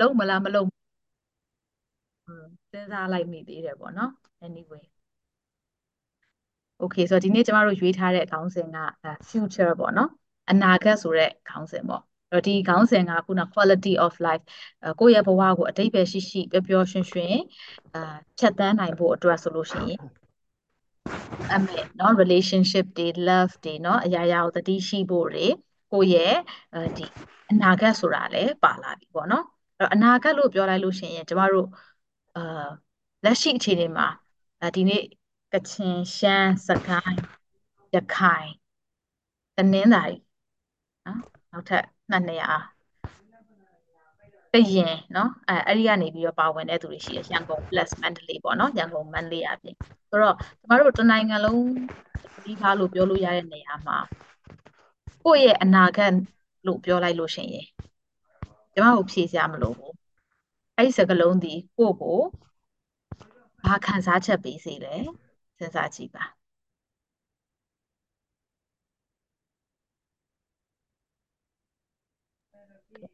လုံးမလားမလုံးอืมစဉ်းစားလိုက်မိသေးတယ်ပေါ့နော် anyway okay ဆိုတော့ဒီနေ့ကျမတို့ရွေးထားတဲ့ခေါင်းစဉ်က future ပေါ့နော်အနာဂတ်ဆိုတဲ့ခေါင်းစဉ်ပေါ့အဲ့တော့ဒီခေါင်းစဉ်ကခုန quality of life ကိုယ့်ရဲ့ဘဝကိုအတိတ်ပဲရှိရှိပျော်ပျော်ရွှင်ရွှင်အာဖြတ်သန်းနိုင်ဖို့အတွက်ဆိုလို့ရှိရင်အမေเนาะ relationship တွေ love တွေเนาะအရာရာကိုတတိရှိဖို့တွေကိုယ့်ရဲ့ဒီအနာဂတ်ဆိုတာလည်းပါလာပြီပေါ့နော်အဲ့ တော့အနာဂတ်လို့ပြောလိုက်လို့ရှိရင်ကျမတို့အာလက်ရှိအခြေအနေမှာဒီနေ့ကချင်ရှမ်းစကိုင်းရခိုင်တနင်္သာရီနော်နောက်ထပ်နှစ်နေရာတရင်နော်အဲအဲ့ဒီကနေပြီးတော့ပါဝင်တဲ့သူတွေရှိရရန်ကုန် plus မန္တလေးပေါ့နော်ရန်ကုန်မန္တလေးအပြင်ဆိုတော့ကျမတို့တနိုင်ငံလုံးဒီပါလို့ပြောလို့ရတဲ့နေရာမှာကိုယ့်ရဲ့အနာဂတ်လို့ပြောလိုက်လို့ရှိရင် ကျမတို့ဖြေစရာမလိုဘူးအဲ့ဒီစကားလုံးဒီကိုယ့်ကိုဘာခံစားချက်ပေးစေလဲစဉ်းစားကြည့်ပါ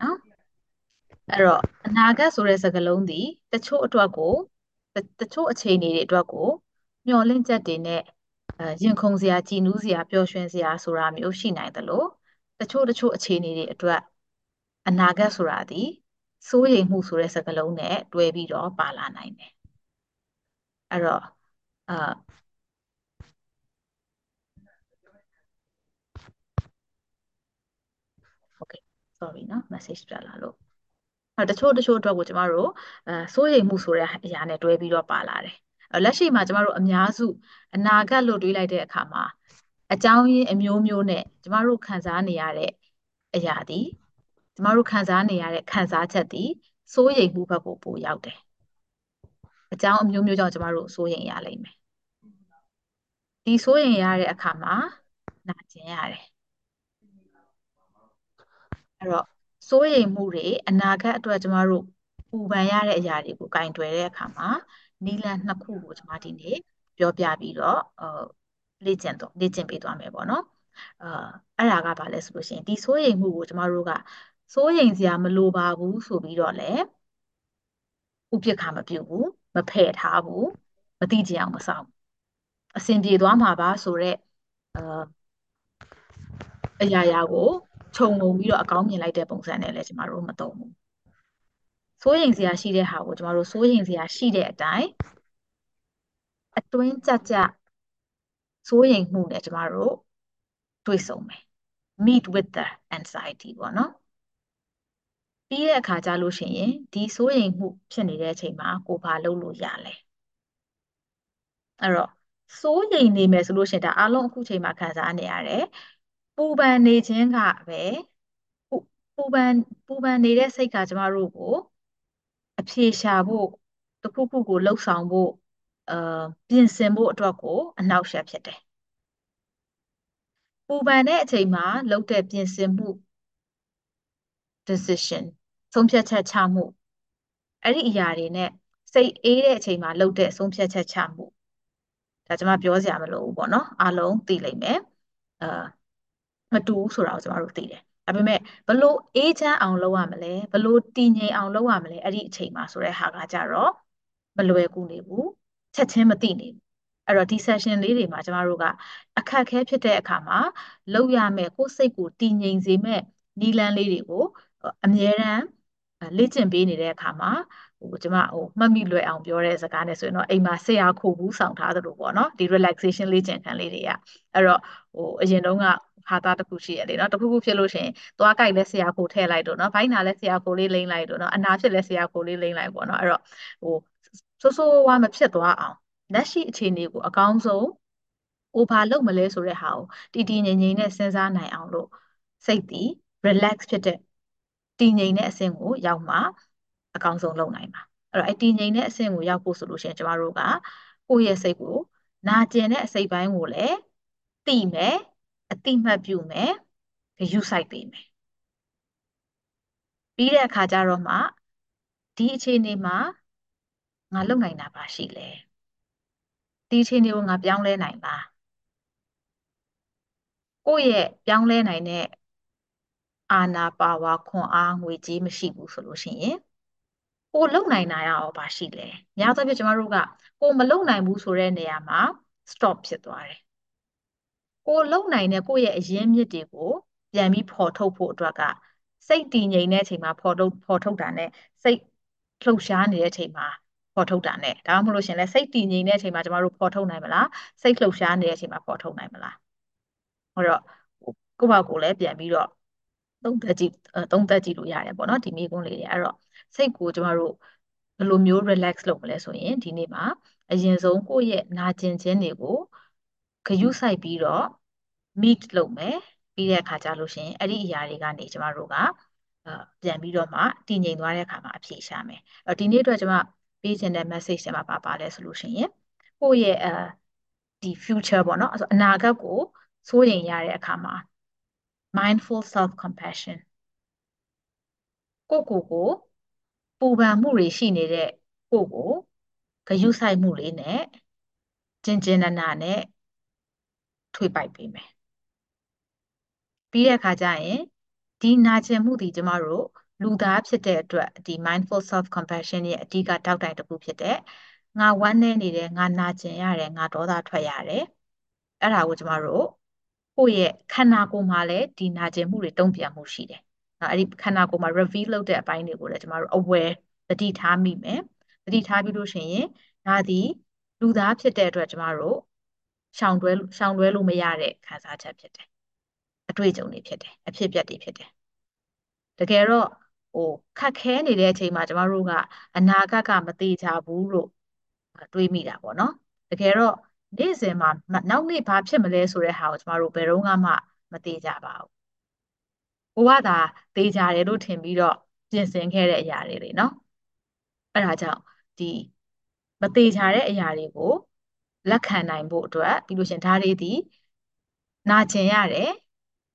နော်အဲ့တော့အနာဂတ်ဆိုတဲ့စကားလုံးဒီတချို့အတွက်ကိုတချို့အခြေအနေတွေအတွက်ကိုမျှော်လင့်ချက်တွေနဲ့အဲရင်ခုန်စရာကြည်နူးစရာပျော်ရွှင်စရာဆိုတာမျိုးရှိနိုင်တယ်လို့တချို့တချို့အခြေအနေတွေအတွက် အနာဂတ်ဆိုတာဒီစိုးရိမ်မှုဆိုတဲ့စကားလုံးနဲ့တွဲပြီးတော့ပါလာနိုင်တယ်အဲ့တော့အာ okay sorry နော် message ပြလာလို့အဲတချို့တချို့အတွက်ကိုကျမတို့အဲစိုးရိမ်မှုဆိုတဲ့အရာနဲ့တွဲပြီးတော့ပါလာတယ်လက်ရှိမှာကျမတို့အများစုအနာဂတ်လို့တွေးလိုက်တဲ့အခါမှာအကြောင်းရင်းအမျိုးမျိုးနဲ့ကျမတို့ခံစားနေရတဲ့အရာဒီ ကျမတို့ခံစားနေရတဲ့ခံစားချက်ဒီစိုးရိမ်မှုဘက်ကိုပိုရောက်တယ်အကြောင်းအမျိုးမျိုးကြောင့်ကျမတို့စိုးရိမ်ရလိမ့်မယ်ဒီစိုးရိမ်ရတဲ့အခါမှာနာကျင်ရတယ်အဲ့တော့စိုးရိမ်မှုတွေအနာဂတ်အတွက်ကျမတို့ပူပန်ရတဲ့အရာတွေကိုကင်တွယ်တဲ့အခါမှာနီလန်နှစ်ခုကိုကျမဒီနေ့ပြောပြပြီးတော့呃လေ့ကျင့်တော့လေ့ကျင့်ပေးသွားမယ်ပေါ့နော်အာအဲ့ဒါကဘာလဲဆိုလို့ရှိရင်ဒီစိုးရိမ်မှုကိုကျမတို့က စိုးရိမ်စရာမလိုပါဘူးဆိုပြီးတော့လည်းဥပက္ခမပြုတ်ဘူးမဖယ်ထားဘူးမတိကျအောင်မဆောင်အဆင်ပြေသွားမှာပါဆိုတော့အာအရာရာကိုခြုံငုံပြီးတော့အကောင်းမြင်လိုက်တဲ့ပုံစံနဲ့လည်းကျမတို့မသုံးဘူးစိုးရိမ်စရာရှိတဲ့ဟာကိုကျမတို့စိုးရိမ်စရာရှိတဲ့အတိုင်းအတွင်းကြကြစိုးရိမ်မှုနဲ့ကျမတို့တွေ့ဆုံမယ် meet with the anxiety ပေါ့နော် ပြီးတဲ့အခါကျလို့ရှိရင်ဒီစိုးရိမ်မှုဖြစ်နေတဲ့အချိန်မှာကိုဘာလုပ်လို့ရလဲအဲ့တော့စိုးရိမ်နေမယ်ဆိုလို့ရှိရင်ဒါအားလုံးအခုချိန်မှာခံစားနေရတယ်ပူပန်နေခြင်းကပဲပူပန်ပူပန်နေတဲ့စိတ်ကကျမတို့ကိုအဖြေရှာဖို့တခုခုကိုလှုပ်ဆောင်ဖို့အာပြင်ဆင်ဖို့အတွက်ကိုအနှောက်အယှက်ဖြစ်တယ်ပူပန်တဲ့အချိန်မှာလုပ်တဲ့ပြင်ဆင်မှု decision ဆုံးဖြတ်ချက်ချမှုအဲ့ဒီအရာတွေနဲ့စိတ်အေးတဲ့အချိန်မှာလုပ်တဲ့ဆုံးဖြတ်ချက်ချမှုဒါကျွန်မပြောစရာမလိုဘူးပေါ့နော်အားလုံးသိလိမ့်မယ်အာမတူဘူးဆိုတာကိုကျွန်တော်တို့သိတယ်ဒါပေမဲ့ဘလို့အေးချမ်းအောင်လုပ်ရမလဲဘလို့တည်ငြိမ်အောင်လုပ်ရမလဲအဲ့ဒီအချိန်မှာဆိုတဲ့ဟာကကြတော့မလွယ်ကူနေဘူးချက်ချင်းမသိနေဘူးအဲ့တော့ဒီ session လေးတွေမှာကျမတို့ကအခက်ခဲဖြစ်တဲ့အခါမှာလုပ်ရမယ်ကိုယ်စိတ်ကိုတည်ငြိမ်စေမဲ့နည်းလမ်းလေးတွေကိုအမြဲတမ်း လေ့ကျင့်ပေးနေတဲ့အခါမှာဟိုကျမဟိုမှတ်မိလွယ်အောင်ပြောတဲ့စကားနဲ့ဆိုရင်တော့အိမ်မှာဆရာခိုဘူးဆောင်ထားသလိုပေါ့နော်ဒီ relaxation လေ့ကျင့်ခန်းလေးတွေကအဲ့တော့ဟိုအရင်တုန်းကဟာသားတစ်ခုရှိရလေနော်တစ်ခုခုဖြစ်လို့ရှိရင်သွားကြိုက်လဲဆရာခိုထည့်လိုက်တော့နော်ဘိုင်းနာလဲဆရာခိုလေးလိမ့်လိုက်တော့နော်အနာဖြစ်လဲဆရာခိုလေးလိမ့်လိုက်ပေါ့နော်အဲ့တော့ဟိုဆိုးဆိုးဝါးမဖြစ်သွားအောင်လက်ရှိအခြေအနေကိုအကောင်းဆုံးဟိုဘာလုပ်မလဲဆိုတဲ့ဟာကိုတည်တည်ငြိမ်ငြိမ်နဲ့စဉ်းစားနိုင်အောင်လို့စိတ်တည် relax ဖြစ်တဲ့ တည်ငြိမ်တဲ့အဆင့်ကိုရောက်မှအကောင်းဆုံးလုပ်နိုင်မှာအဲ့တော့အတည်ငြိမ်တဲ့အဆင့်ကိုရောက်ဖို့ဆိုလို့ရှိရင်ကျမတို့ကကိုယ့်ရဲ့စိတ်ကိုနာကျင်တဲ့အစိတ်ပိုင်းကိုလည်းသိမယ်အတိမတ်ပြုမယ်ယူဆိုင်ပေးမယ်ပြီးတဲ့အခါကျတော့မှဒီအခြေအနေမှာငါလုပ်နိုင်တာပါရှိလဲဒီအခြေအနေကိုငါပြောင်းလဲနိုင်လားကိုယ့်ရဲ့ပြောင်းလဲနိုင်တဲ့ အာဏာပါဝါခွန်အားငွေကြေးမရှိဘူးဆိုလို့ရှိရင်ကိုလုံနိုင်တာရောဘာရှိလဲ။များသောအားဖြင့်ကျမတို့ကကိုမလုံနိုင်ဘူးဆိုတဲ့နေရာမှာ stop ဖြစ်သွားတယ်။ကိုလုံနိုင်တဲ့ကိုယ့်ရဲ့အရင်းမြစ်တွေကိုပြန်ပြီးဖော်ထုတ်ဖို့အတွက်ကစိတ်တည်ငြိမ်တဲ့အချိန်မှာဖော်ထုတ်ဖော်ထုတ်တာနဲ့စိတ်လှုပ်ရှားနေတဲ့အချိန်မှာဖော်ထုတ်တာနဲ့ဒါမှမဟုတ်လို့ရှင်လဲစိတ်တည်ငြိမ်တဲ့အချိန်မှာကျမတို့ဖော်ထုတ်နိုင်မလားစိတ်လှုပ်ရှားနေတဲ့အချိန်မှာဖော်ထုတ်နိုင်မလားဟောတော့ကိုယ့်ဘာကိုယ်လည်းပြန်ပြီးတော့ သုံးသက်ကြည့်သုံးသက်ကြည့်လို့ရတယ်ပေါ့နော်ဒီမိကုန်းလေးတွေအဲ့တော့စိတ်ကိုကျမတို့ဘယ်လိုမျိုး relax လုပ်မလဲဆိုရင်ဒီနေ့မှာအရင်ဆုံးကိုယ့်ရဲ့နာကျင်ခြင်းတွေကိုဂရုစိုက်ပြီးတော့ meet လုပ်မယ်ပြီးတဲ့အခါကျလို့ရှိရင်အဲ့ဒီအရာတွေကနေကျမတို့ကပြန်ပြီးတော့မှတည်ငြိမ်သွားတဲ့အခါမှာအဖြေရှာမယ်အဲ့ဒီနေ့အတွက်ကျမပေးချင်တဲ့ message တွေမှာပါပါလဲဆိုလို့ရှိရင်ကိုယ့်ရဲ့အဲဒီ future ပေါ့နော်အနာဂတ်ကိုစိုးရိမ်ရတဲ့အခါမှာ mindful self compassion ကိုကိုကိုပူပန်မှုတွေရှိနေတဲ့ကိုကိုဂရုစိုက်မှုလေးနဲ့ကျင်ကျင်နာနာနဲ့ထွေပိုက်ပေးမယ်ပြီးတဲ့အခါကျရင်ဒီနာကျင်မှုဒီကျမတို့လူသားဖြစ်တဲ့အတွက်ဒီ mindful self compassion ရဲ့အဓိကတောက်တိုင်တစ်ခုဖြစ်တဲ့ငါဝမ်းနေနေတယ်ငါနာကျင်ရတယ်ငါဒေါသထွက်ရတယ်အဲ့ဒါကိုကျမတို့ ကိုယ့်ရဲ့ခန္ဓာကိုယ်မှာလည်းဒီနာကျင်မှုတွေတုံ့ပြန်မှုရှိတယ်။အဲ့ဒီခန္ဓာကိုယ်မှာ reveal လုပ်တဲ့အပိုင်းတွေကိုလည်းကျမတို့ aware သတိထားမိမယ်။သတိထားပြီးလို့ရှိရင်ဒါသည်လူသားဖြစ်တဲ့အတွက်ကျမတို့ရှောင်တွဲရှောင်တွဲလို့မရတဲ့ခံစားချက်ဖြစ်တယ်။အတွေ့အကြုံတွေဖြစ်တယ်။အဖြစ်အပျက်တွေဖြစ်တယ်။တကယ်တော့ဟိုခက်ခဲနေတဲ့အချိန်မှာကျမတို့ကအနာဂတ်ကမသေးချဘူးလို့တွေးမိတာပေါ့နော်။တကယ်တော့ နေ့စဉ်မှာနောက်နေ့ဘာဖြစ်မလဲဆိုတဲ့ဟာကိုကျမတို့ဘယ်တော့မှမသိကြပါဘူး။ကိုကသာသိကြတယ်လို့ထင်ပြီးတော့ပြင်ဆင်ခဲ့တဲ့အရာတွေလေနော်။အဲ့ဒါကြောင့်ဒီမသိကြတဲ့အရာတွေကိုလက်ခံနိုင်ဖို့အတွက်ပြီးလို့ရှင်ဒါတွေဒီနာကျင်ရတယ်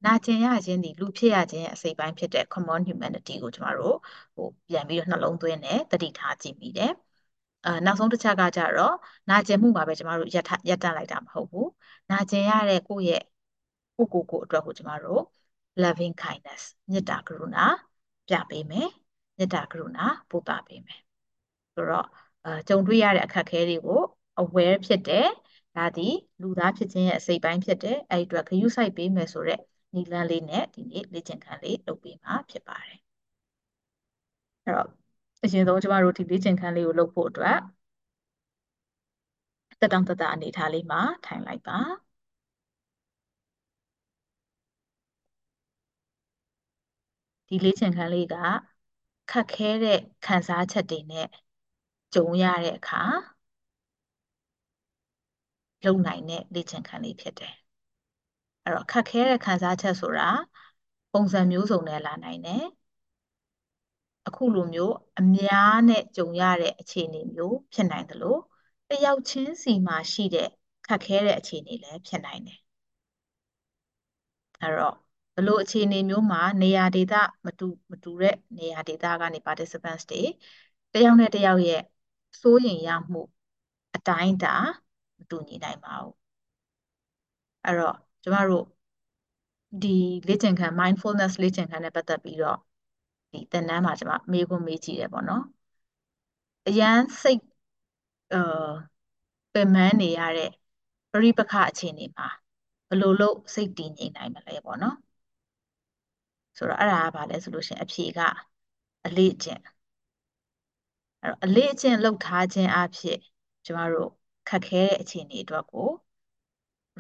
နာကျင်ရခြင်းဒီလူဖြစ်ရခြင်းရဲ့အစိပ်ပိုင်းဖြစ်တဲ့ common humanity ကိုကျမတို့ဟိုပြန်ပြီးတော့နှလုံးသွင်းတယ်တတိထားကြည့်မိတယ် အာနောက်ဆုံးတစ်ချက်ကကြတော့နာကျင်မှုမှာပဲကျမတို့ရက်ရက်တန့်လိုက်တာမဟုတ်ဘူးနာကျင်ရတဲ့ကိုယ့်ရဲ့ကိုကိုကိုအတွက်ကိုကျမတို့ loving kindness မေတ္တာကရုဏာပြပေးမယ်မေတ္တာကရုဏာပို့တာပေးမယ်ဆိုတော့အာကြုံတွေ့ရတဲ့အခက်အခဲတွေကို aware ဖြစ်တယ်ဒါသည်လူသားဖြစ်ခြင်းရဲ့အစိတ်ပိုင်းဖြစ်တယ်အဲ့ဒီအတွက်ဂရုစိုက်ပေးမယ်ဆိုတော့နီလန်းလေးနဲ့ဒီနေ့လေ့ကျင့်ခန်းလေးလုပ်ပေးမှာဖြစ်ပါတယ်အဲ့တော့ အရင်ဆုံးကျမတို့ဒီလေ့ကျင့်ခန်းလေးကိုလုပ်ဖို့အတွက်တက်တောင့်တက်တာအနေထားလေးမှာထိုင်လိုက်ပါဒီလေ့ကျင့်ခန်းလေးကခက်ခဲတဲ့ခံစားချက်တွေနဲ့ကြုံရတဲ့အခါလုံနိုင်တဲ့လေ့ကျင့်ခန်းလေးဖြစ်တယ်အဲ့တော့ခက်ခဲတဲ့ခံစားချက်ဆိုတာပုံစံမျိုးစုံနဲ့လာနိုင်တယ် အခုလိုမျိုးအများနဲ့ကြုံရတဲ့အခြေအနေမျိုးဖြစ်နိုင်တယ်လို့တယောက်ချင်းစီမှာရှိတဲ့ခက်ခဲတဲ့အခြေအနေလည်းဖြစ်နိုင်တယ်အဲ့တော့ဘလို့အခြေအနေမျိုးမှာနေရာဒေသမတူမတူတဲ့နေရာဒေသကနေ participants တွေတယောက်နဲ့တယောက်ရဲ့စိုးရင်ရမှုအတိုင်းတာမတူညီနိုင်ပါဘူးအဲ့တော့ကျမတို့ဒီလေ့ကျင့်ခန်း mindfulness လေ့ကျင့်ခန်းနဲ့ပတ်သက်ပြီးတော့ ဒီသင်တန်းမှာကျွန်မမေးခွန်းမေးကြည့်တယ်ပေါ့နော်အရန်စိတ်အာပင်ပန်းနေရတဲ့ပရိပခအခြေအနေမှာဘယ်လိုလုပ်စိတ်တည်ငြိမ်နိုင်မလဲပေါ့နော်ဆိုတော့အဲ့ဒါကဘာလဲဆိုလို့ရှိရင်အဖြေကအလေးအကျင့်အဲ့တော့အလေးအကျင့်လုပ်ထားခြင်းအဖြစ်ကျမတို့ခက်ခဲတဲ့အခြေအနေအတွက်ကို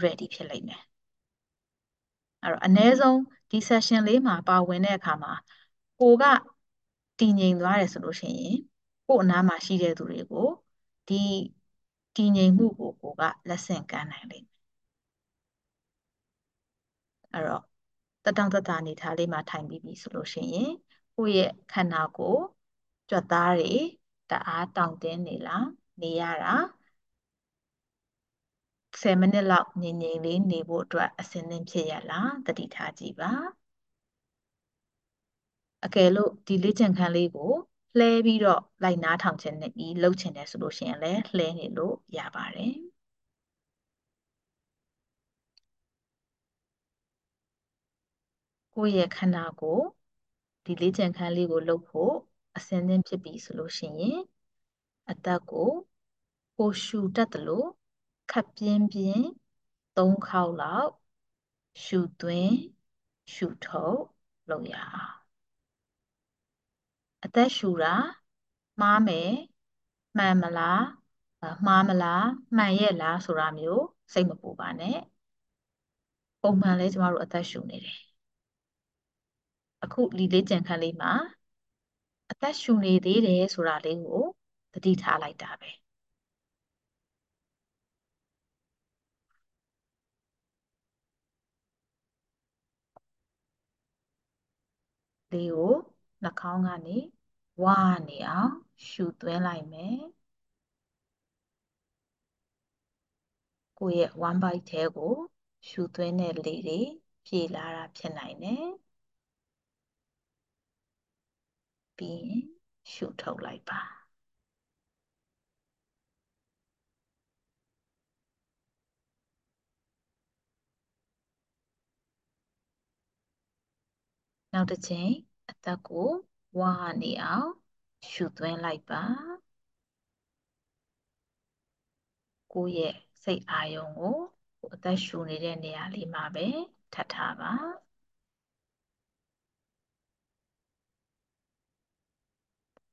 ready ဖြစ်လိမ့်မယ်အဲ့တော့အနည်းဆုံးဒီ session လေးမှာပါဝင်တဲ့အခါမှာ ကိုကတည်ငြိမ်သွားတယ်ဆိုလို့ရှိရင်ကို့အနားမှာရှိတဲ့သူတွေကိုဒီတည်ငြိမ်မှုကိုကိုကလက်ဆင့်ကမ်းနိုင်လိမ့်မယ်အဲ့တော့တတောင်တတအနေထားလေးမှာထိုင်ပြီးပြီဆိုလို့ရှိရင်ကိုယ့်ရဲ့ခန္ဓာကိုယ်ကြွက်သားတွေတအားတောင့်တင်းနေလားနေရတာ10မိနစ်လောက်ငြိမ်ငြိမ်လေးနေဖို့အတွက်အစဉ်သင့်ဖြစ်ရလားတတိထားကြည့်ပါ အကယ်လို့ဒီလေ့ကျင့်ခန်းလေးကိုလှဲပြီးတော့လိုက်နားထောင်ခြင်းနဲ့ပြီးလှုပ်ခြင်းနဲ့ဆိုလို့ရှိရင်လည်းလှဲနေလို့ရပါတယ်ကိုယ့်ရဲ့ခန္ဓာကိုယ်ဒီလေ့ကျင့်ခန်းလေးကိုလုပ်ဖို့အစင်းသင်းဖြစ်ပြီဆိုလို့ရှိရင်အသက်ကိုကိုရှူတတ်တယ်လို့ခပ်ပြင်းပြင်း၃ခေါက်လောက်ရှူသွင်းရှူထုတ်လုပ်ရအောင် အသက်ရှူတာမှားမယ်မှန်မလားမှားမလားမှန်ရဲ့လားဆိုတာမျိုးစိတ်မပူပါနဲ့ပုံမှန်လဲကျမတို့အသက်ရှူနေတယ်အခုလီလေးကြံခန်းလေးမှာအသက်ရှူနေသေးတယ်ဆိုတာလေးကိုသတိထားလိုက်တာပဲလေးကိုနှာခေါင်းကနေ ဝါနေအောင်ရှူသွင်းလိုက်မယ်ကိုယ့်ရဲ့ one bite ထဲကိုရှူသွင်းတဲ့လေတွေပြေလာတာဖြစ်နိုင်တယ်ပြီးရင်ရှူထုတ်လိုက်ပါနောက်တစ်ချိန်အသက်ကို ဝါနေအောင်ရှူသွင်းလိုက်ပါကိုယ့်ရဲ့စိတ်အာရုံကိုအသက်ရှူနေတဲ့နေရာလေးမှာပဲထပ်ထားပါ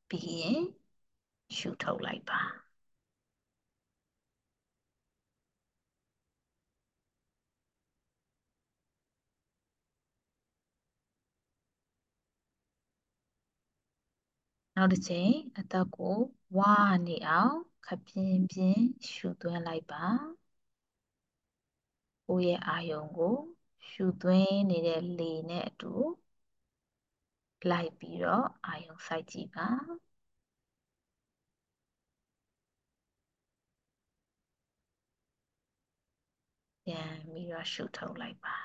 ပြီးရင်ရှူထုတ်လိုက်ပါ နောက်တစ်ချိန်အသက်ကိုဝါနေအောင်ခပြင်းပြင်းရှူသွင်းလိုက်ပါကိုယ့်ရဲ့အာယုံကို ရှူသွင်းနေတဲ့လေနဲ့အတူလိုက်ပြီးတော့အာယုံစိုက်ကြည့်ပါပြန်ပြီးတော့ရှုထုတ်လိုက်ပါ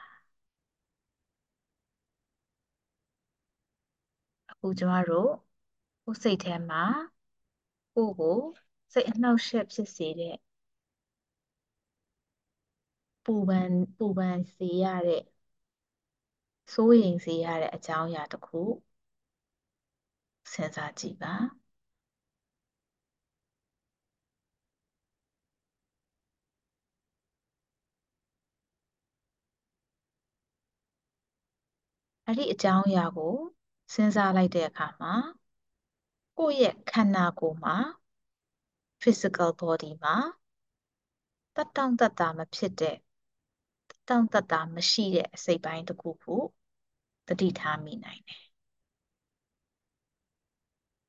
အခုကျမတို့ ကိုယ်စိတ်ထဲမှာကိုယ့်ကိုစိတ်အနှောက်အယှက်ဖြစ်စေတဲ့ပူပန်ပူပန်စေရတဲ့စိုးရိမ်စေရတဲ့အကြောင်းအရာတစ်ခုစဉ်းစားကြည့်ပါအဲ့ဒီအကြောင်းအရာကိုစဉ်းစားလိုက်တဲ့အခါမှာ ကိုယ့်ရဲ့ခန္ဓာကိုယ်မှာ physical body မှာတတောင့်တတမဖြစ်တဲ့တတောင့်တတမရှိတဲ့အစိတ်ပိုင်းတစ်ခုခုတတိထားမိနိုင်တယ်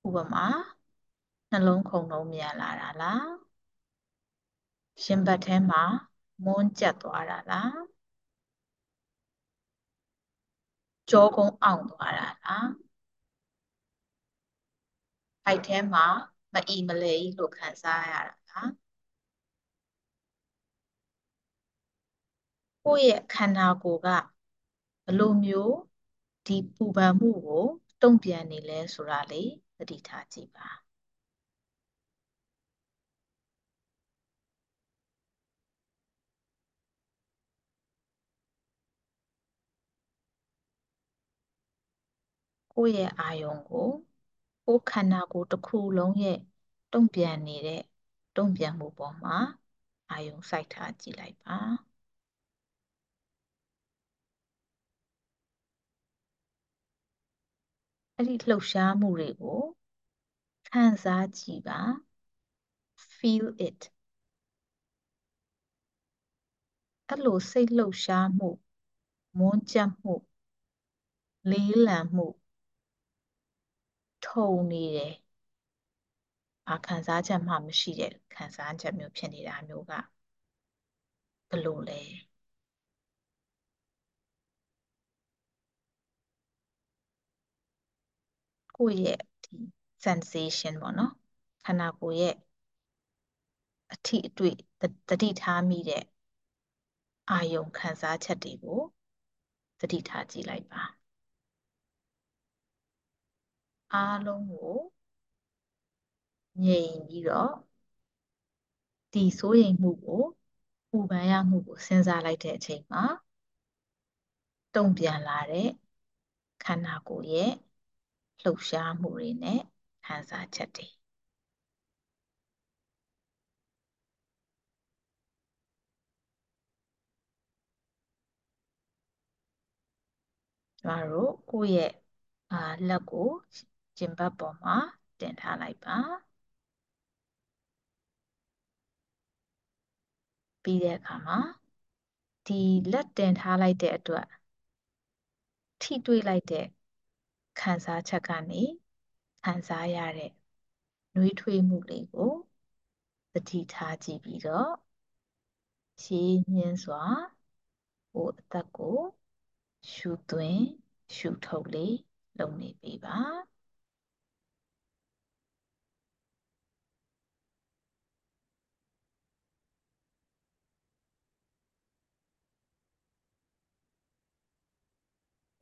ဥပမာနှလုံးခုန်လုံးမြန်လာတာလားရှင်ဘတ်ထဲမှာမွန်းကျက်သွားတာလားကြောကုန်းအောင်သွားတာလားအို က်ထဲမှာမအီမလဲကြီးလို့ခံစားရတာလားကိုယ့်ရဲ့ခန္ဓာကိုယ်ကဘလိုမျိုးဒီပူပန်မှုကိုတုံ့ပြန်နေလဲဆိုတာလေးသတိထားကြည့်ပါကိုယ့်ရဲ့အာယုံကို ကိုယ်ခန္ဓာကိုယ်တစ်ခုလုံးရဲ့တုံ့ပြန်နေတဲ့တုံ့ပြန်မှုပေါ်မှာအာယုံစိုက်ထားကြည့်လိုက်ပါအဲ့ဒီလှုပ်ရှားမှုတွေကိုခံစားကြည့်ပါ feel it အဲ့လိုစိတ်လှုပ်ရှားမှုမွန်းကြက်မှုလေးလံမှု ထုံနေတယ်ဘာခံစားချက်မှမရှိတဲ့ခံစားချက်မျိုးဖြစ်နေတာမျိုးကဘယ်လိုလဲကိုယ့်ရဲ့ဒီ sensation ပေါ့နော်ခန္ဓာကိုယ်ရဲ့အထိအတွေ့တတိထားမိတဲ့အာယုံခံစားချက်တွေကိုတတိထားကြည့်လိုက်ပါ အားလုံးကိုငြိမ်ပြီးတော့ဒီစိုးရိမ်မှုကိုပူပန်ရမှုကိုစဉ်းစားလိုက်တဲ့အချိန်မှာတုံ့ပြန်လာတဲ့ခန္ဓာကိုယ်ရဲ့လှုပ်ရှားမှုတွေနဲ့ခံစားချက်တွေကျမတို့ကိုယ့်ရဲ့အာလက်ကို ကျင်ဘတ်ပေါ်မှာတင်ထားလိုက်ပါပြီးတဲ့အခါမှာဒီလက်တင်ထားလိုက်တဲ့အတွက်ထိတွေ့လိုက်တဲ့ခံစားချက်ကနေခံစားရတဲ့နှွေးထွေးမှုလေးကိုသတိထားကြည့်ပြီးတော့ရှင်းညင်းစွာဟိုအသက်ကိုရှူသွင်းရှူထုတ်လေးလုပ်နေပြီပါ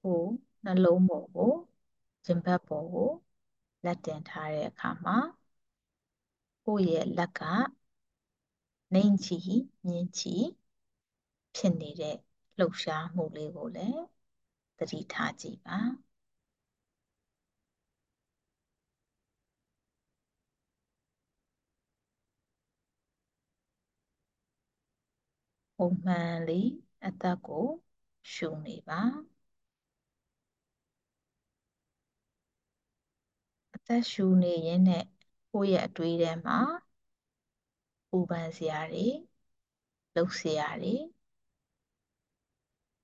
ဟိုနှလုံးပေါ်ကိုရင်ဘတ်ပေါ်ကိုလက်တင်ထားတဲ့အခါမှာကိုယ့်ရဲ့လက်ကနှိမ်ချီမြင်းချီဖြစ်နေတဲ့လှုပ်ရှားမှုလေးကိုလည်းသတိထားကြည့်ပါပုံမှန်လေးအသက်ကိုရှုနေပါ သက်ရှူနေရင်းနဲ့ကိုယ့်ရဲ့အတွေးထဲမှာပူပန်စရာတွေလှုပ်စရာတွေ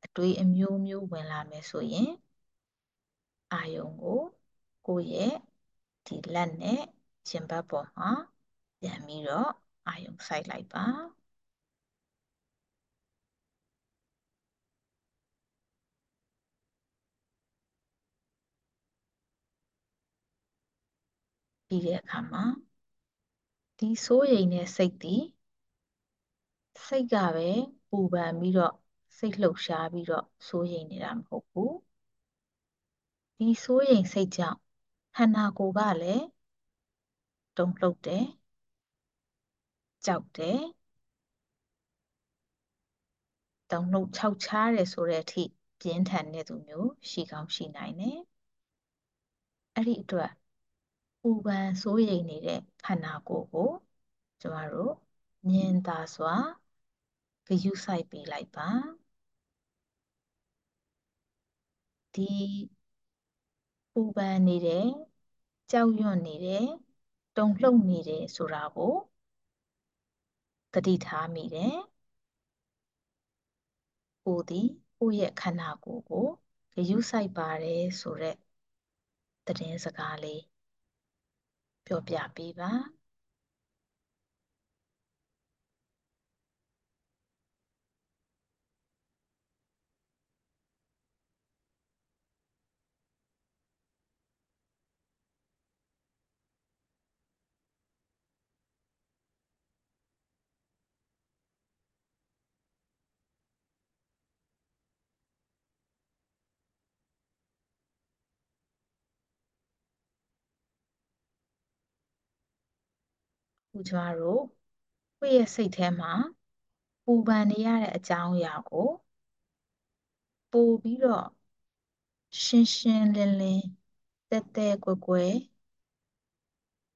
အတွေးအမျိုးမျိုးဝင်လာမယ်ဆိုရင်အာယုံကိုကိုယ့်ရဲ့ဒီလက်နဲ့ရှင်ဘတ်ပေါ်မှာပြန်ပြီးတော့အာယုံစိုက်လိုက်ပါ ပြီးတဲ့အခါမှာဒီစိုးရိမ်တဲ့စိတ်ဒီစိတ်ကပဲပူပန်ပြီးတော့စိတ်လှုပ်ရှားပြီးတော့စိုးရိမ်နေတာမဟုတ်ဘူးဒီစိုးရိမ်စိတ်ကြောင့်ခန္ဓာကိုယ်ကလည်းတုန်လှုပ်တယ်ကြောက်တယ်တုန်လှုပ်ခြောက်ခြားတယ်ဆိုတဲ့အထိပြင်းထန်တဲ့သူမျိုးရှိကောင်းရှိနိုင်တယ်အဲ့ဒီအတွက် ပူပန်စိုးရိမ်နေတဲ့ခန္ဓာကိုယ်ကိုကျမတို့မြင်သာစွာဂရုစိုက်ပေးလိုက်ပါဒီပူပန်နေတယ်ကြောက်ရွံ့နေတယ်တုန်လှုပ်နေတယ်ဆိုတာကိုသတိထားမိတယ်ကိုသည်ကိုယ့်ရဲ့ခန္ဓာကိုယ်ကိုဂရုစိုက်ပါတယ်ဆိုတဲ့သတင်းစကားလေး ပြောပြပေးပါ ခုကျမတို့ကိုယ့်ရဲ့စိတ်ထဲမှာပူပန်နေရတဲ့အကြောင်းအရာကိုပို့ပြီးတော့ရှင်းရှင်းလင်းလင်းတဲတဲကွယ်ကွယ်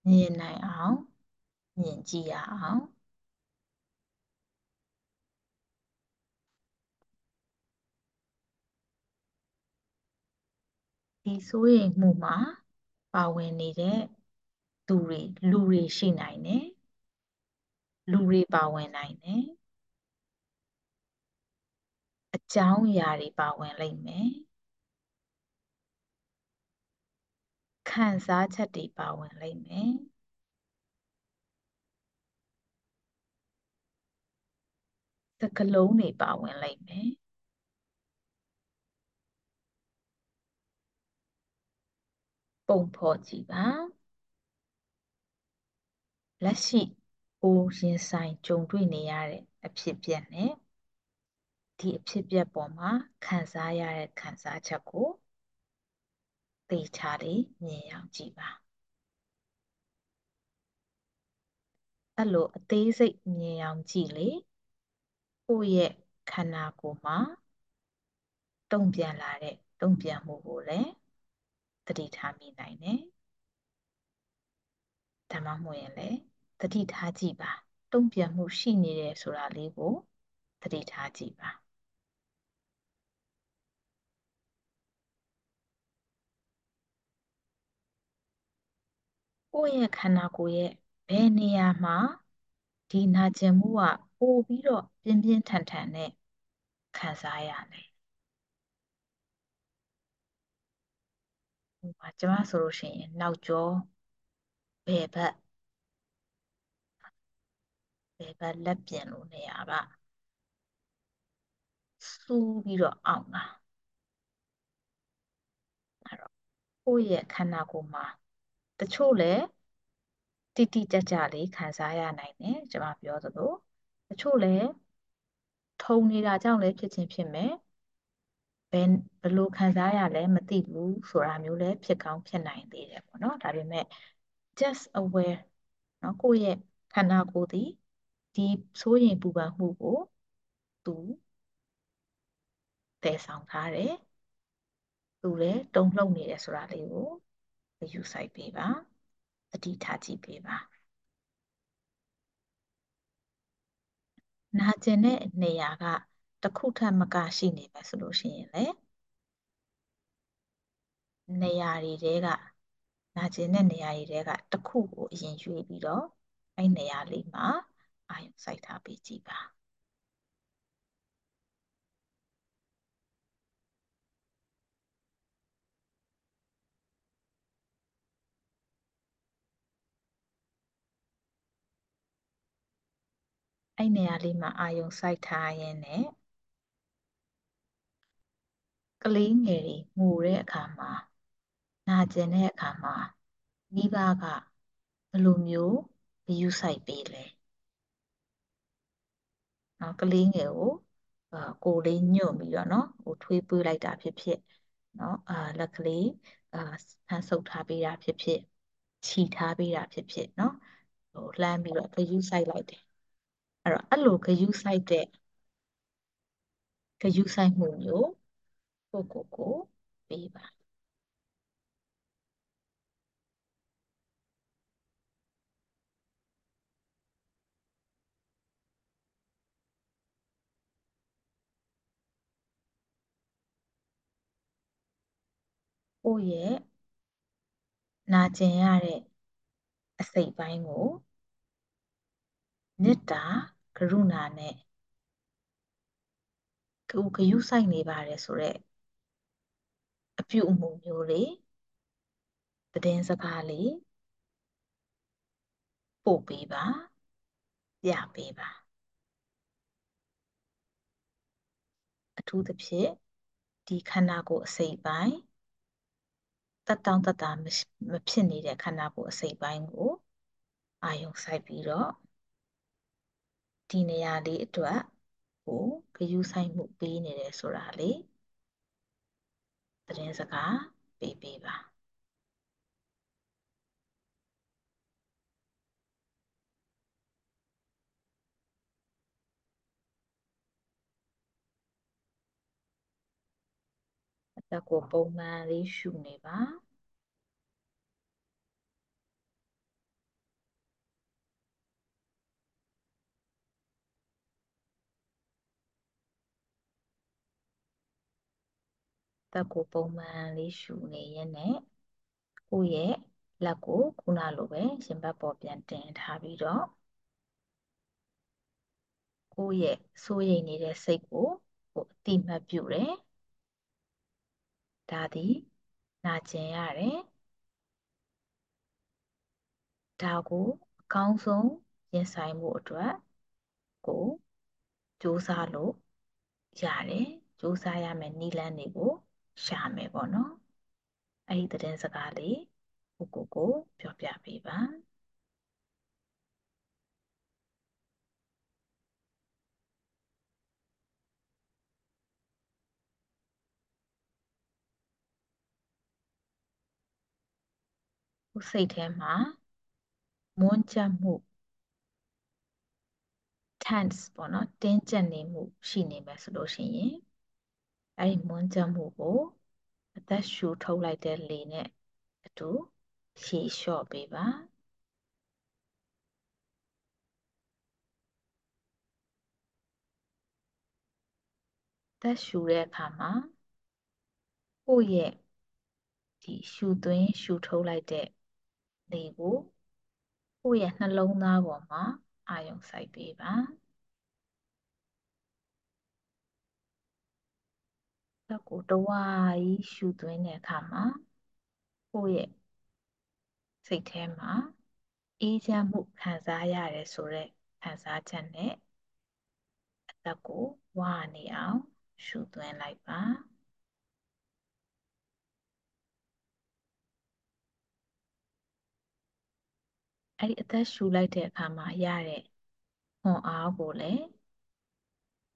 မြင်နိုင်အောင်မြင်ကြည့်ရအောင်ဒီစိုးရိမ်မှုမှာပါဝင်နေတဲ့ သူတွေလူတွေရှိနိုင်တယ်လူတွေပါဝင်နိုင်တယ်အကြောင်းအရာတွေပါဝင်လိမ့်မယ်ခံစားချက်တွေပါဝင်လိမ့်မယ်စကလုံးတွေပါဝင်လိမ့်မယ်ပုံဖော်ကြည့်ပါ လက်ရှိကိုရင်ဆိုင်ကြုံတွေ့နေရတဲ့အဖြစ်အပျက်နဲ့ဒီအဖြစ်အပျက်ပေါ်မှာခံစားရတဲ့ခံစားချက်ကိုသေချာလေးမြင်အောင်ကြည့်ပါအဲ့လိုအသေးစိတ်မြင်အောင်ကြည့်လေကိုယ့်ရဲ့ခန္ဓာကိုယ်မှာတုံ့ပြန်လာတဲ့တုံ့ပြန်မှုကိုလည်းသတိထားမိနိုင်တယ်မှမဟုတ်ရင်လည်း သတိထားကြည့်ပါတုံ့ပြန်မှုရှိနေတယ်ဆိုတာလေးကိုသတိထားကြည့်ပါကိုယ့်ရဲ့ခန္ဓာကိုယ်ရဲ့ဘယ်နေရာမှာဒီနာကျင်မှုကပိုပြီးတော့ပြင်းပြင်းထန်ထန်နဲ့ခံစားရလဲဟိုပါကျွန်မဆိုလို့ရှိရင်နောက်ကျောဘယ်ဘက် ဘယ်ဘက်လက်ပြင်လို့နေရာကစူးပြီးတော့အောင့်တာအဲ့တော့ကိုယ့်ရဲ့ခန္ဓာကိုယ်မှာတချို့လည်းတိတိကျကျလေးခံစားရနိုင်တယ်ကျွန်မပြောသလိုတချို့လည်းထုံနေတာကြောင့်လည်းဖြစ်ချင်းဖြစ်မယ်ဘယ်ဘယ်လိုခံစားရလဲမသိဘူးဆိုတာမျိုးလည်းဖြစ်ကောင်းဖြစ်နိုင်သေးတယ်ပေါ့နော်ဒါပေမဲ့ just aware နော်ကိုယ့်ရဲ့ခန္ဓာကိုယ်သည် ဒီစိုးရိမ်ပူပန်မှုကိုသူတည်ဆောင်ထားတယ်သူလည်းတုန်လှုပ်နေတယ်ဆိုတာလေးကိုယူဆိုင်ပေးပါတတိထားကြည့်ပေးပါနာကျင်တဲ့နေရာကတစ်ခုထက်မကရှိနေမယ်ဆိုလို့ရှိရင်လေနေရာတွေတဲကနာကျင်တဲ့နေရာတွေတဲကတစ်ခုကိုအရင်ရွေးပြီးတော့အဲ့နေရာလေးမှာ အာရုံစိုက်ထားပေးကြည့်ပါအဲ့နေရာလေးမှာအာရုံစိုက်ထားရင်းနဲ့ကလေးငယ်တွေငိုတဲ့အခါမှာနာကျင်တဲ့အခါမှာမိဘကဘယ်လိုမျိုးဂရုစိုက်ပေးလဲ နော်ကလေးငယ်ကိုအာကိုယ်လေးညွတ်ပြီးတော့နော်ဟိုထွေးပွေးလိုက်တာဖြစ်ဖြစ်နော်အာလက်ကလေးအာဆန်းဆုပ်ထားပေးတာဖြစ်ဖြစ်ခြိထားပေးတာဖြစ်ဖြစ်နော်ဟိုလှမ်းပြီးတော့ဂရုစိုက်လိုက်တယ်အဲ့တော့အဲ့လိုဂရုစိုက်တဲ့ဂရုစိုက်မှုမျိုးကိုကိုကိုပေးပါ ကိုယ့်ရဲ့နာကျင်ရတဲ့အစိတ်ပိုင်းကိုမေတ္တာကရုဏာနဲ့ကိုဂရုစိုက်နေပါတယ်ဆိုတော့အပြုအမူမျိုးလေးသတင်းစကားလေးပို့ပေးပါပြပေးပါအထူးသဖြင့်ဒီခန္ဓာကိုယ်အစိတ်ပိုင်း တက်တောင့်တက်တာမဖြစ်နေတဲ့ခန္ဓာကိုယ်အစိတ်ပိုင်းကိုအာယုံစိုက်ပြီးတော့ဒီနေရာလေးအတွက်ကိုဂရုစိုက်မှုပေးနေတယ်ဆိုတာလေးသတင်းစကားပေးပေးပါ အသက်ကိုပုံမှန်လေးရှုနေပါသက်ကိုပုံမှန်လေးရှုနေရင်နဲ့ကိုယ့်ရဲ့လက်ကိုခုနလိုပဲရင်ဘတ်ပေါ်ပြန်တင်ထားပြီးတော့ကိုယ့်ရဲ့စိုးရိမ်နေတဲ့စိတ်ကိုကိုအတိမတ်ပြုတယ် ဒါသည်နာကျင်ရတယ်ဒါကိုအကောင်းဆုံးရင်ဆိုင်မှုအတွက်ကိုစူးစမ်းလို့ရတယ်စူးစမ်းရမယ်နည်းလမ်းတွေကိုရှာမယ်ပေါ့နော်အဲ့ဒီသတင်းစကားလေးကိုကိုကိုပြောပြပေးပါ ကိုယ်စိတ်ထဲမှာမွန်းကျပ်မှု tense ပေါ့နော်တင်းကျပ်နေမှုရှိနေမယ်ဆိုလို့ရှိရင်အဲ့ဒီမွန်းကျပ်မှုကိုအသက်ရှူထုတ်လိုက်တဲ့လေနဲ့အတူရှည်လျှော့ပေးပါသက်ရှူတဲ့အခါမှာကိုယ့်ရဲ့ဒီရှူသွင်းရှူထုတ်လိုက်တဲ့ လေကိုကိုယ့်ရဲ့နှလုံးသားပေါ်မှာအာရုံစိုက်ပေးပါသက်ကိုတဝါကြီးရှူသွင်းတဲ့အခါမှာကိုယ့်ရဲ့စိတ်ထဲမှာအေးချမ်းမှုခံစားရတယ်ဆိုတဲ့ခံစားချက်နဲ့အသက်ကိုဝါနေအောင်ရှူသွင်းလိုက်ပါ အဲ့ဒီအသက်ရှူလိုက်တဲ့အခါမှာရတဲ့ခွန်အားကိုလည်း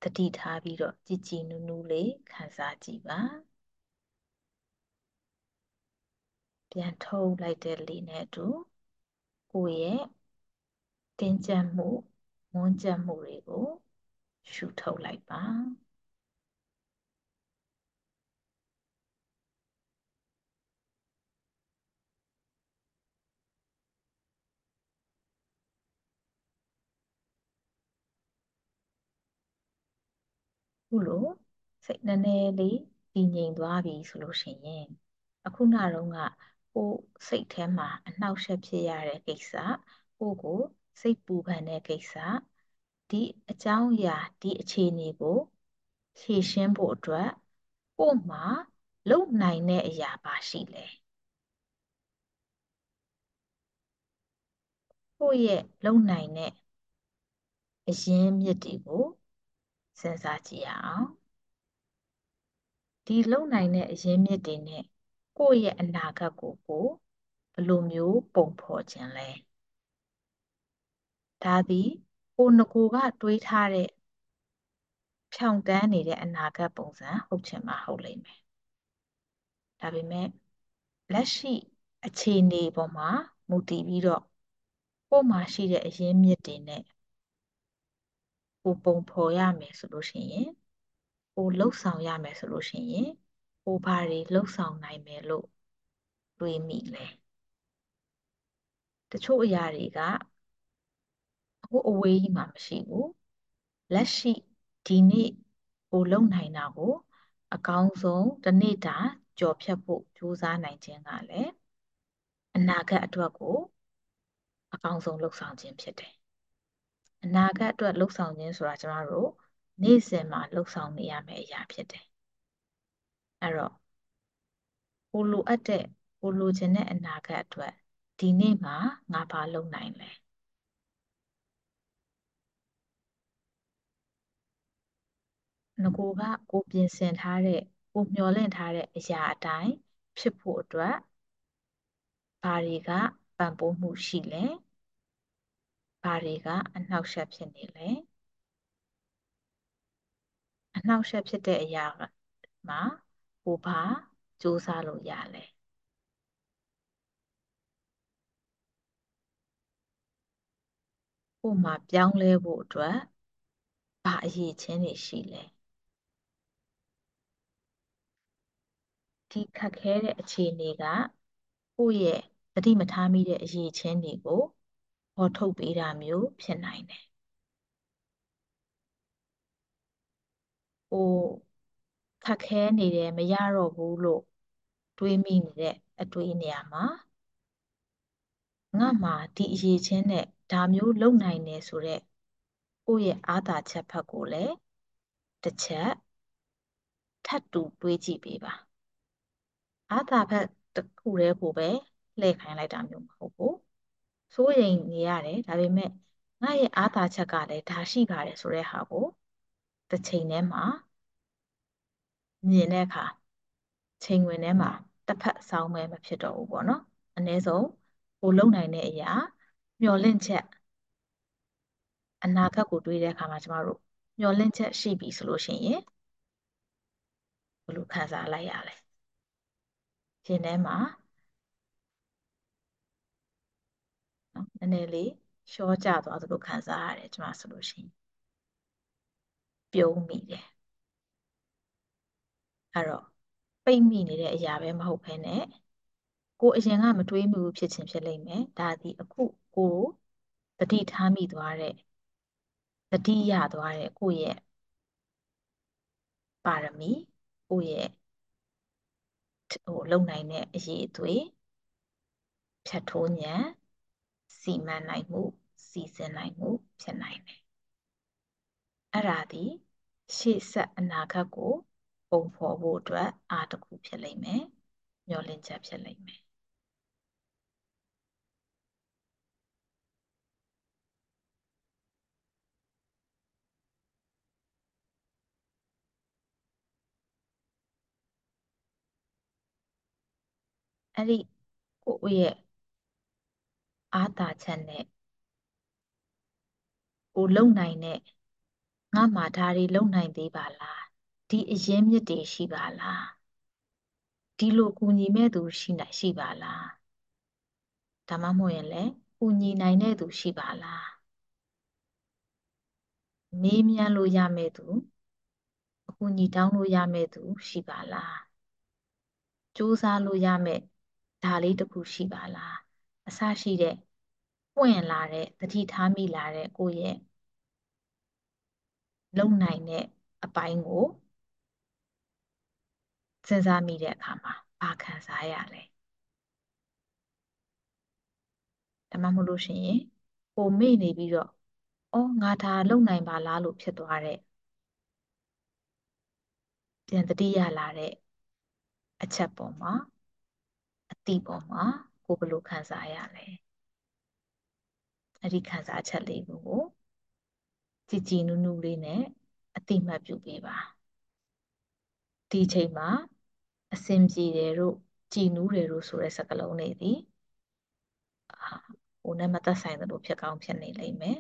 တတိထားပြီးတော့ကြည်ကြည်နူးနူးလေးခံစားကြည့်ပါပြန်ထုတ်လိုက်တဲ့လေနဲ့အတူကိုယ့်ရဲ့တင်းကျပ်မှုမွန်းကျပ်မှုတွေကိုရှုထုတ်လိုက်ပါ ခုလိုစိတ်နည်းနည်းလေးတည်ငြိမ်သွားပြီဆိုလို့ရှိရင်အခုနတော့ကကိုယ်စိတ်ထဲမှာအနှောက်အယှက်ဖြစ်ရတဲ့ကိစ္စကိုယ်ကိုစိတ်ပူပန်တဲ့ကိစ္စဒီအကြောင်းအရာဒီအခြေအနေကိုဖြေရှင်းဖို့အတွက်ကိုယ်မှာလုံနိုင်တဲ့အရာပါရှိလဲကိုယ့်ရဲ့လုံနိုင်တဲ့အရင်းမြစ်တွေကို စဉ်းစားကြည့်ရအောင်ဒီလုံနိုင်တဲ့အရင်းမြစ်တွေနဲ့ကိုယ့်ရဲ့အနာဂတ်ကိုကိုဘယ်လိုမျိုးပုံဖော်ခြင်းလဲဒါသည်ကိုငကိုကတွေးထားတဲ့ဖြောင့်တန်းနေတဲ့အနာဂတ်ပုံစံဟုတ်ချင်မှဟုတ်လိမ့်မယ်ဒါပေမဲ့လက်ရှိအခြေအနေပေါ်မှာမူတည်ပြီးတော့ကို့မှာရှိတဲ့အရင်းမြစ်တွေနဲ့ ကိုပုံဖော်ရမယ်ဆိုလို့ရှိရင်ကိုလှုပ်ဆောင်ရမယ်ဆိုလို့ရှိရင်ကိုဘာတွေလှုပ်ဆောင်နိုင်မယ်လို့တွေးမိလဲတချို့အရာတွေကအခုအဝေးကြီးမှာမရှိဘူးလက်ရှိဒီနေ့ကိုလုံနိုင်တာကို အကောင်းဆုံးတစ်နေ့တာကြော်ဖြတ်ဖို့ကြိုးစားနိုင်ခြင်းကလည်းအနာဂတ်အတွက်ကို အကောင်းဆုံးလှုပ်ဆောင်ခြင်းဖြစ်တယ် အနာဂတ်အတွက်လှုပ်ဆောင်ခြင်းဆိုတာကျမတို့နေ့စဉ်မှာလှုပ်ဆောင်နေရမယ့်အရာဖြစ်တယ်အဲ့တော့ကိုလိုအပ်တဲ့ကိုလိုချင်တဲ့အနာဂတ်အတွက်ဒီနေ့မှာငါဘာလုပ်နိုင်လဲငကိုကကိုပြင်ဆင်ထားတဲ့ကိုမျှော်လင့်ထားတဲ့အရာအတိုင်းဖြစ်ဖို့အတွက်ဘာတွေကပံ့ပိုးမှုရှိလဲ ဘာတွေကအနှောက်အယှက်ဖြစ်နေလဲအနှောက်အယှက်ဖြစ်တဲ့အရာမှာကိုဘာစူးစမ်းလို့ရလဲကိုမှာပြောင်းလဲဖို့အတွက်ဘာအရေးချင်းတွေရှိလဲဒီခက်ခဲတဲ့အခြေအနေကကိုယ့်ရဲ့သတိမထားမိတဲ့အရေးချင်းတွေကို ဟောထုတ်ပေးတာမျိုးဖြစ်နိုင်တယ်ဟိုခက်ခဲနေတယ်မရတော့ဘူးလို့တွေးမိနေတဲ့အတွေးနေရာမှာငါမှာဒီအရေးချင်းနဲ့ဒါမျိုးလုံနိုင်နေဆိုတော့ကိုယ့်ရဲ့အားသာချက်ဖက်ကိုလည်းတစ်ချက်ထပ်တူတွေးကြည့်ပေးပါအားသာဖက်တစ်ခုတည်းကိုပဲလှည့်ခိုင်းလိုက်တာမျိုးမဟုတ်ဘူး စိုးရိမ်နေရတယ်ဒါပေမဲ့ငါရဲ့အားသာချက်ကလည်းဒါရှိပါတယ်ဆိုတဲ့ဟာကိုတစ်ချိန်တည်းမှာမြင်တဲ့အခါချိန်ဝင်ထဲမှာတစ်ဖက်ဆောင်းမဲမဖြစ်တော့ဘူးပေါ့နော်အ ਨੇ ဆုံးကိုလုံနိုင်တဲ့အရာမျောလင့်ချက်အနာဂတ်ကိုတွေးတဲ့အခါမှာကျမတို့မျောလင့်ချက်ရှိပြီဆိုလို့ရှိရင်ဘယ်လိုခံစားလိုက်ရလဲရှင်ထဲမှာနော်န ည်းနည်းလေးရှော့ကျသွားသလိုခံစားရတယ်ကျမဆိုလို့ရှိရင်ပြုံးမိတယ်အဲ့တော့ပိတ်မိနေတဲ့အရာပဲမဟုတ်ဘဲနဲ့ကိုအရင်ကမတွေးမိဘူးဖြစ်ချင်းဖြစ်လိမ့်မယ်ဒါဒီအခုကိုတတိထားမိသွားတဲ့တတိရသွားတဲ့ကိုရဲ့ပါရမီကိုယ့်ရဲ့ဟိုလုံနိုင်တဲ့အရေးအသွေးဖြတ်ထိုးဉာဏ် စီမံနိုင်မှုစီစဉ်နိုင်မှုဖြစ်နိုင်တယ်အဲ့ဒါဒီရှေ့ဆက်အနာဂတ်ကိုပုံဖော်ဖို့အတွက်အားတစ်ခုဖြစ်လိမ့်မယ်မျှော်လင့်ချက်ဖြစ်လိမ့်မယ်အဲ့ဒီကိုယ့်ရဲ့ အားသာချက်နဲ့ကိုလုံနိုင်တဲ့ငါမှဒါတွေလုံနိုင်သေးပါလားဒီအရင်မြစ်တွေရှိပါလားဒီလိုကူညီမဲ့သူရှိနိုင်ရှိပါလားဒါမှမဟုတ်ရင်လည်းကူညီနိုင်တဲ့သူရှိပါလားမေးမြန်းလို့ရမဲ့သူအကူညီတောင်းလို့ရမဲ့သူရှိပါလားစူးစမ်းလို့ရမဲ့ဒါလေးတစ်ခုရှိပါလား အစရှိတဲ့ပွင့်လာတဲ့တတိထားမိလာတဲ့ကိုယ့်ရဲ့လုံနိုင်တဲ့အပိုင်းကိုစဉ်းစားမိတဲ့အခါမှာဘာခံစားရလဲဒါမှမဟုတ်လို့ရှိရင်ကိုမေ့နေပြီးတော့အော်ငါဒါလုံနိုင်ပါလားလို့ဖြစ်သွားတဲ့ပြန်တတိယလာတဲ့အချက်ပေါ်မှာအတိပေါ်မှာ ကိုဘယ်လိုခံစားရလဲအဲ့ဒီခံစားချက်လေးကိုကြည်ကြည်နူးနူးလေးနဲ့အတိမတ်ပြုပေးပါဒီချိန်မှာအစင်ပြေတယ်တို့ကြည်နူးတယ်တို့ဆိုတဲ့စကားလုံးတွေဒီဟိုနဲ့မသက်ဆိုင်သလိုဖြစ်ကောင်းဖြစ်နေလိမ့်မယ်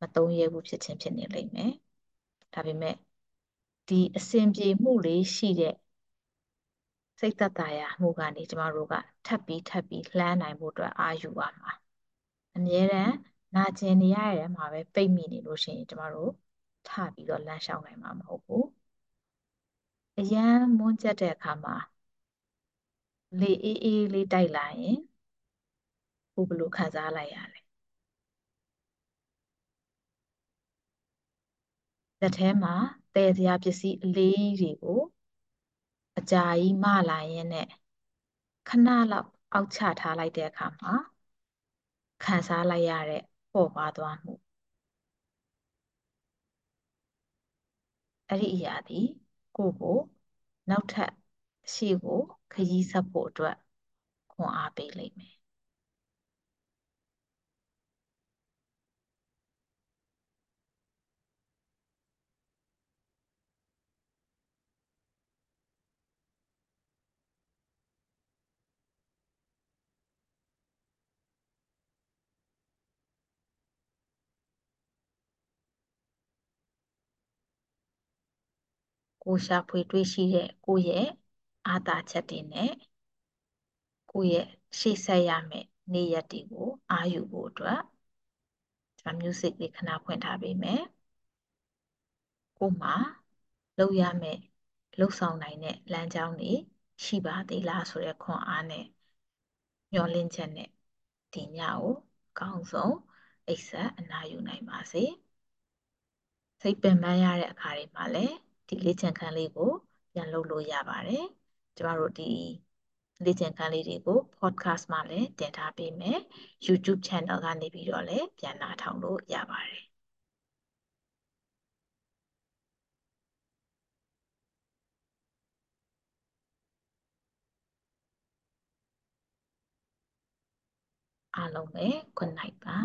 မသုံးရဘူးဖြစ်ချင်းဖြစ်နေလိမ့်မယ်ဒါပေမဲ့ဒီအစင်ပြေမှုလေးရှိတဲ့ စိတ်သက်သာရာမှုကနေကျမတို့ကထပ်ပြီးထပ်ပြီးလှမ်းနိုင်ဖို့အတွက်အာယူပါမှာအမြဲတမ်းနာကျင်နေရတဲ့မှာပဲပိတ်မိနေလို့ရှိရင်ကျမတို့ထပြီးတော့လမ်းလျှောက်နိုင်မှာမဟုတ်ဘူးအရန်မွန်းကျက်တဲ့အခါမှာလေအေးအေးလေးတိုက်လာရင်ကိုဘယ်လိုခံစားလိုက်ရလဲလက်ထဲမှာတည်စရာပစ္စည်းအလေးတွေကို အကြာကြီးမလာရင်နဲ့ခဏလောက်အောက်ချထားလိုက်တဲ့အခါမှာခံစားလိုက်ရတဲ့ပေါ်ပါသွားမှုအဲ့ဒီအရာဒီကိုကိုနောက်ထပ်ရှေ့ကိုခရီးဆက်ဖို့အတွက်ခွန်အားပေးလိမ့်မယ် ကိုရှာဖွေတွေ့ရှိတဲ့ကိုရဲ့အာသာချက်တွေနဲ့ကိုရဲ့ရှေ့ဆက်ရမယ့်နေ့ရက်တွေကိုအာယူဖို့အတွက်ကျွန်တော် music လေးခဏဖွင့်ထားပေးမယ်ကိုမှလောက်ရမယ့်လှုပ်ဆောင်နိုင်တဲ့လမ်းကြောင်းတွေရှိပါသေးလားဆိုတဲ့ခွန်အားနဲ့မျှော်လင့်ချက်နဲ့ဒီညကိုအကောင်းဆုံးအိပ်ဆက်အနာယူနိုင်ပါစေစိတ်ပင်ပန်းရတဲ့အခါတွေမှာလည်း ဒီလေ့ကျင့်ခန်းလေးကိုပြန်လုပ်လို့ရပါတယ်ကျမတို့ဒီလေ့ကျင့်ခန်းလေးတွေကို podcast မှာလည်းတင်ထားပေးမယ် YouTube channel ကနေပြီးတော့လည်းပြန်နားထောင်လို့ရပါတယ်အားလုံးပဲ good night ပါ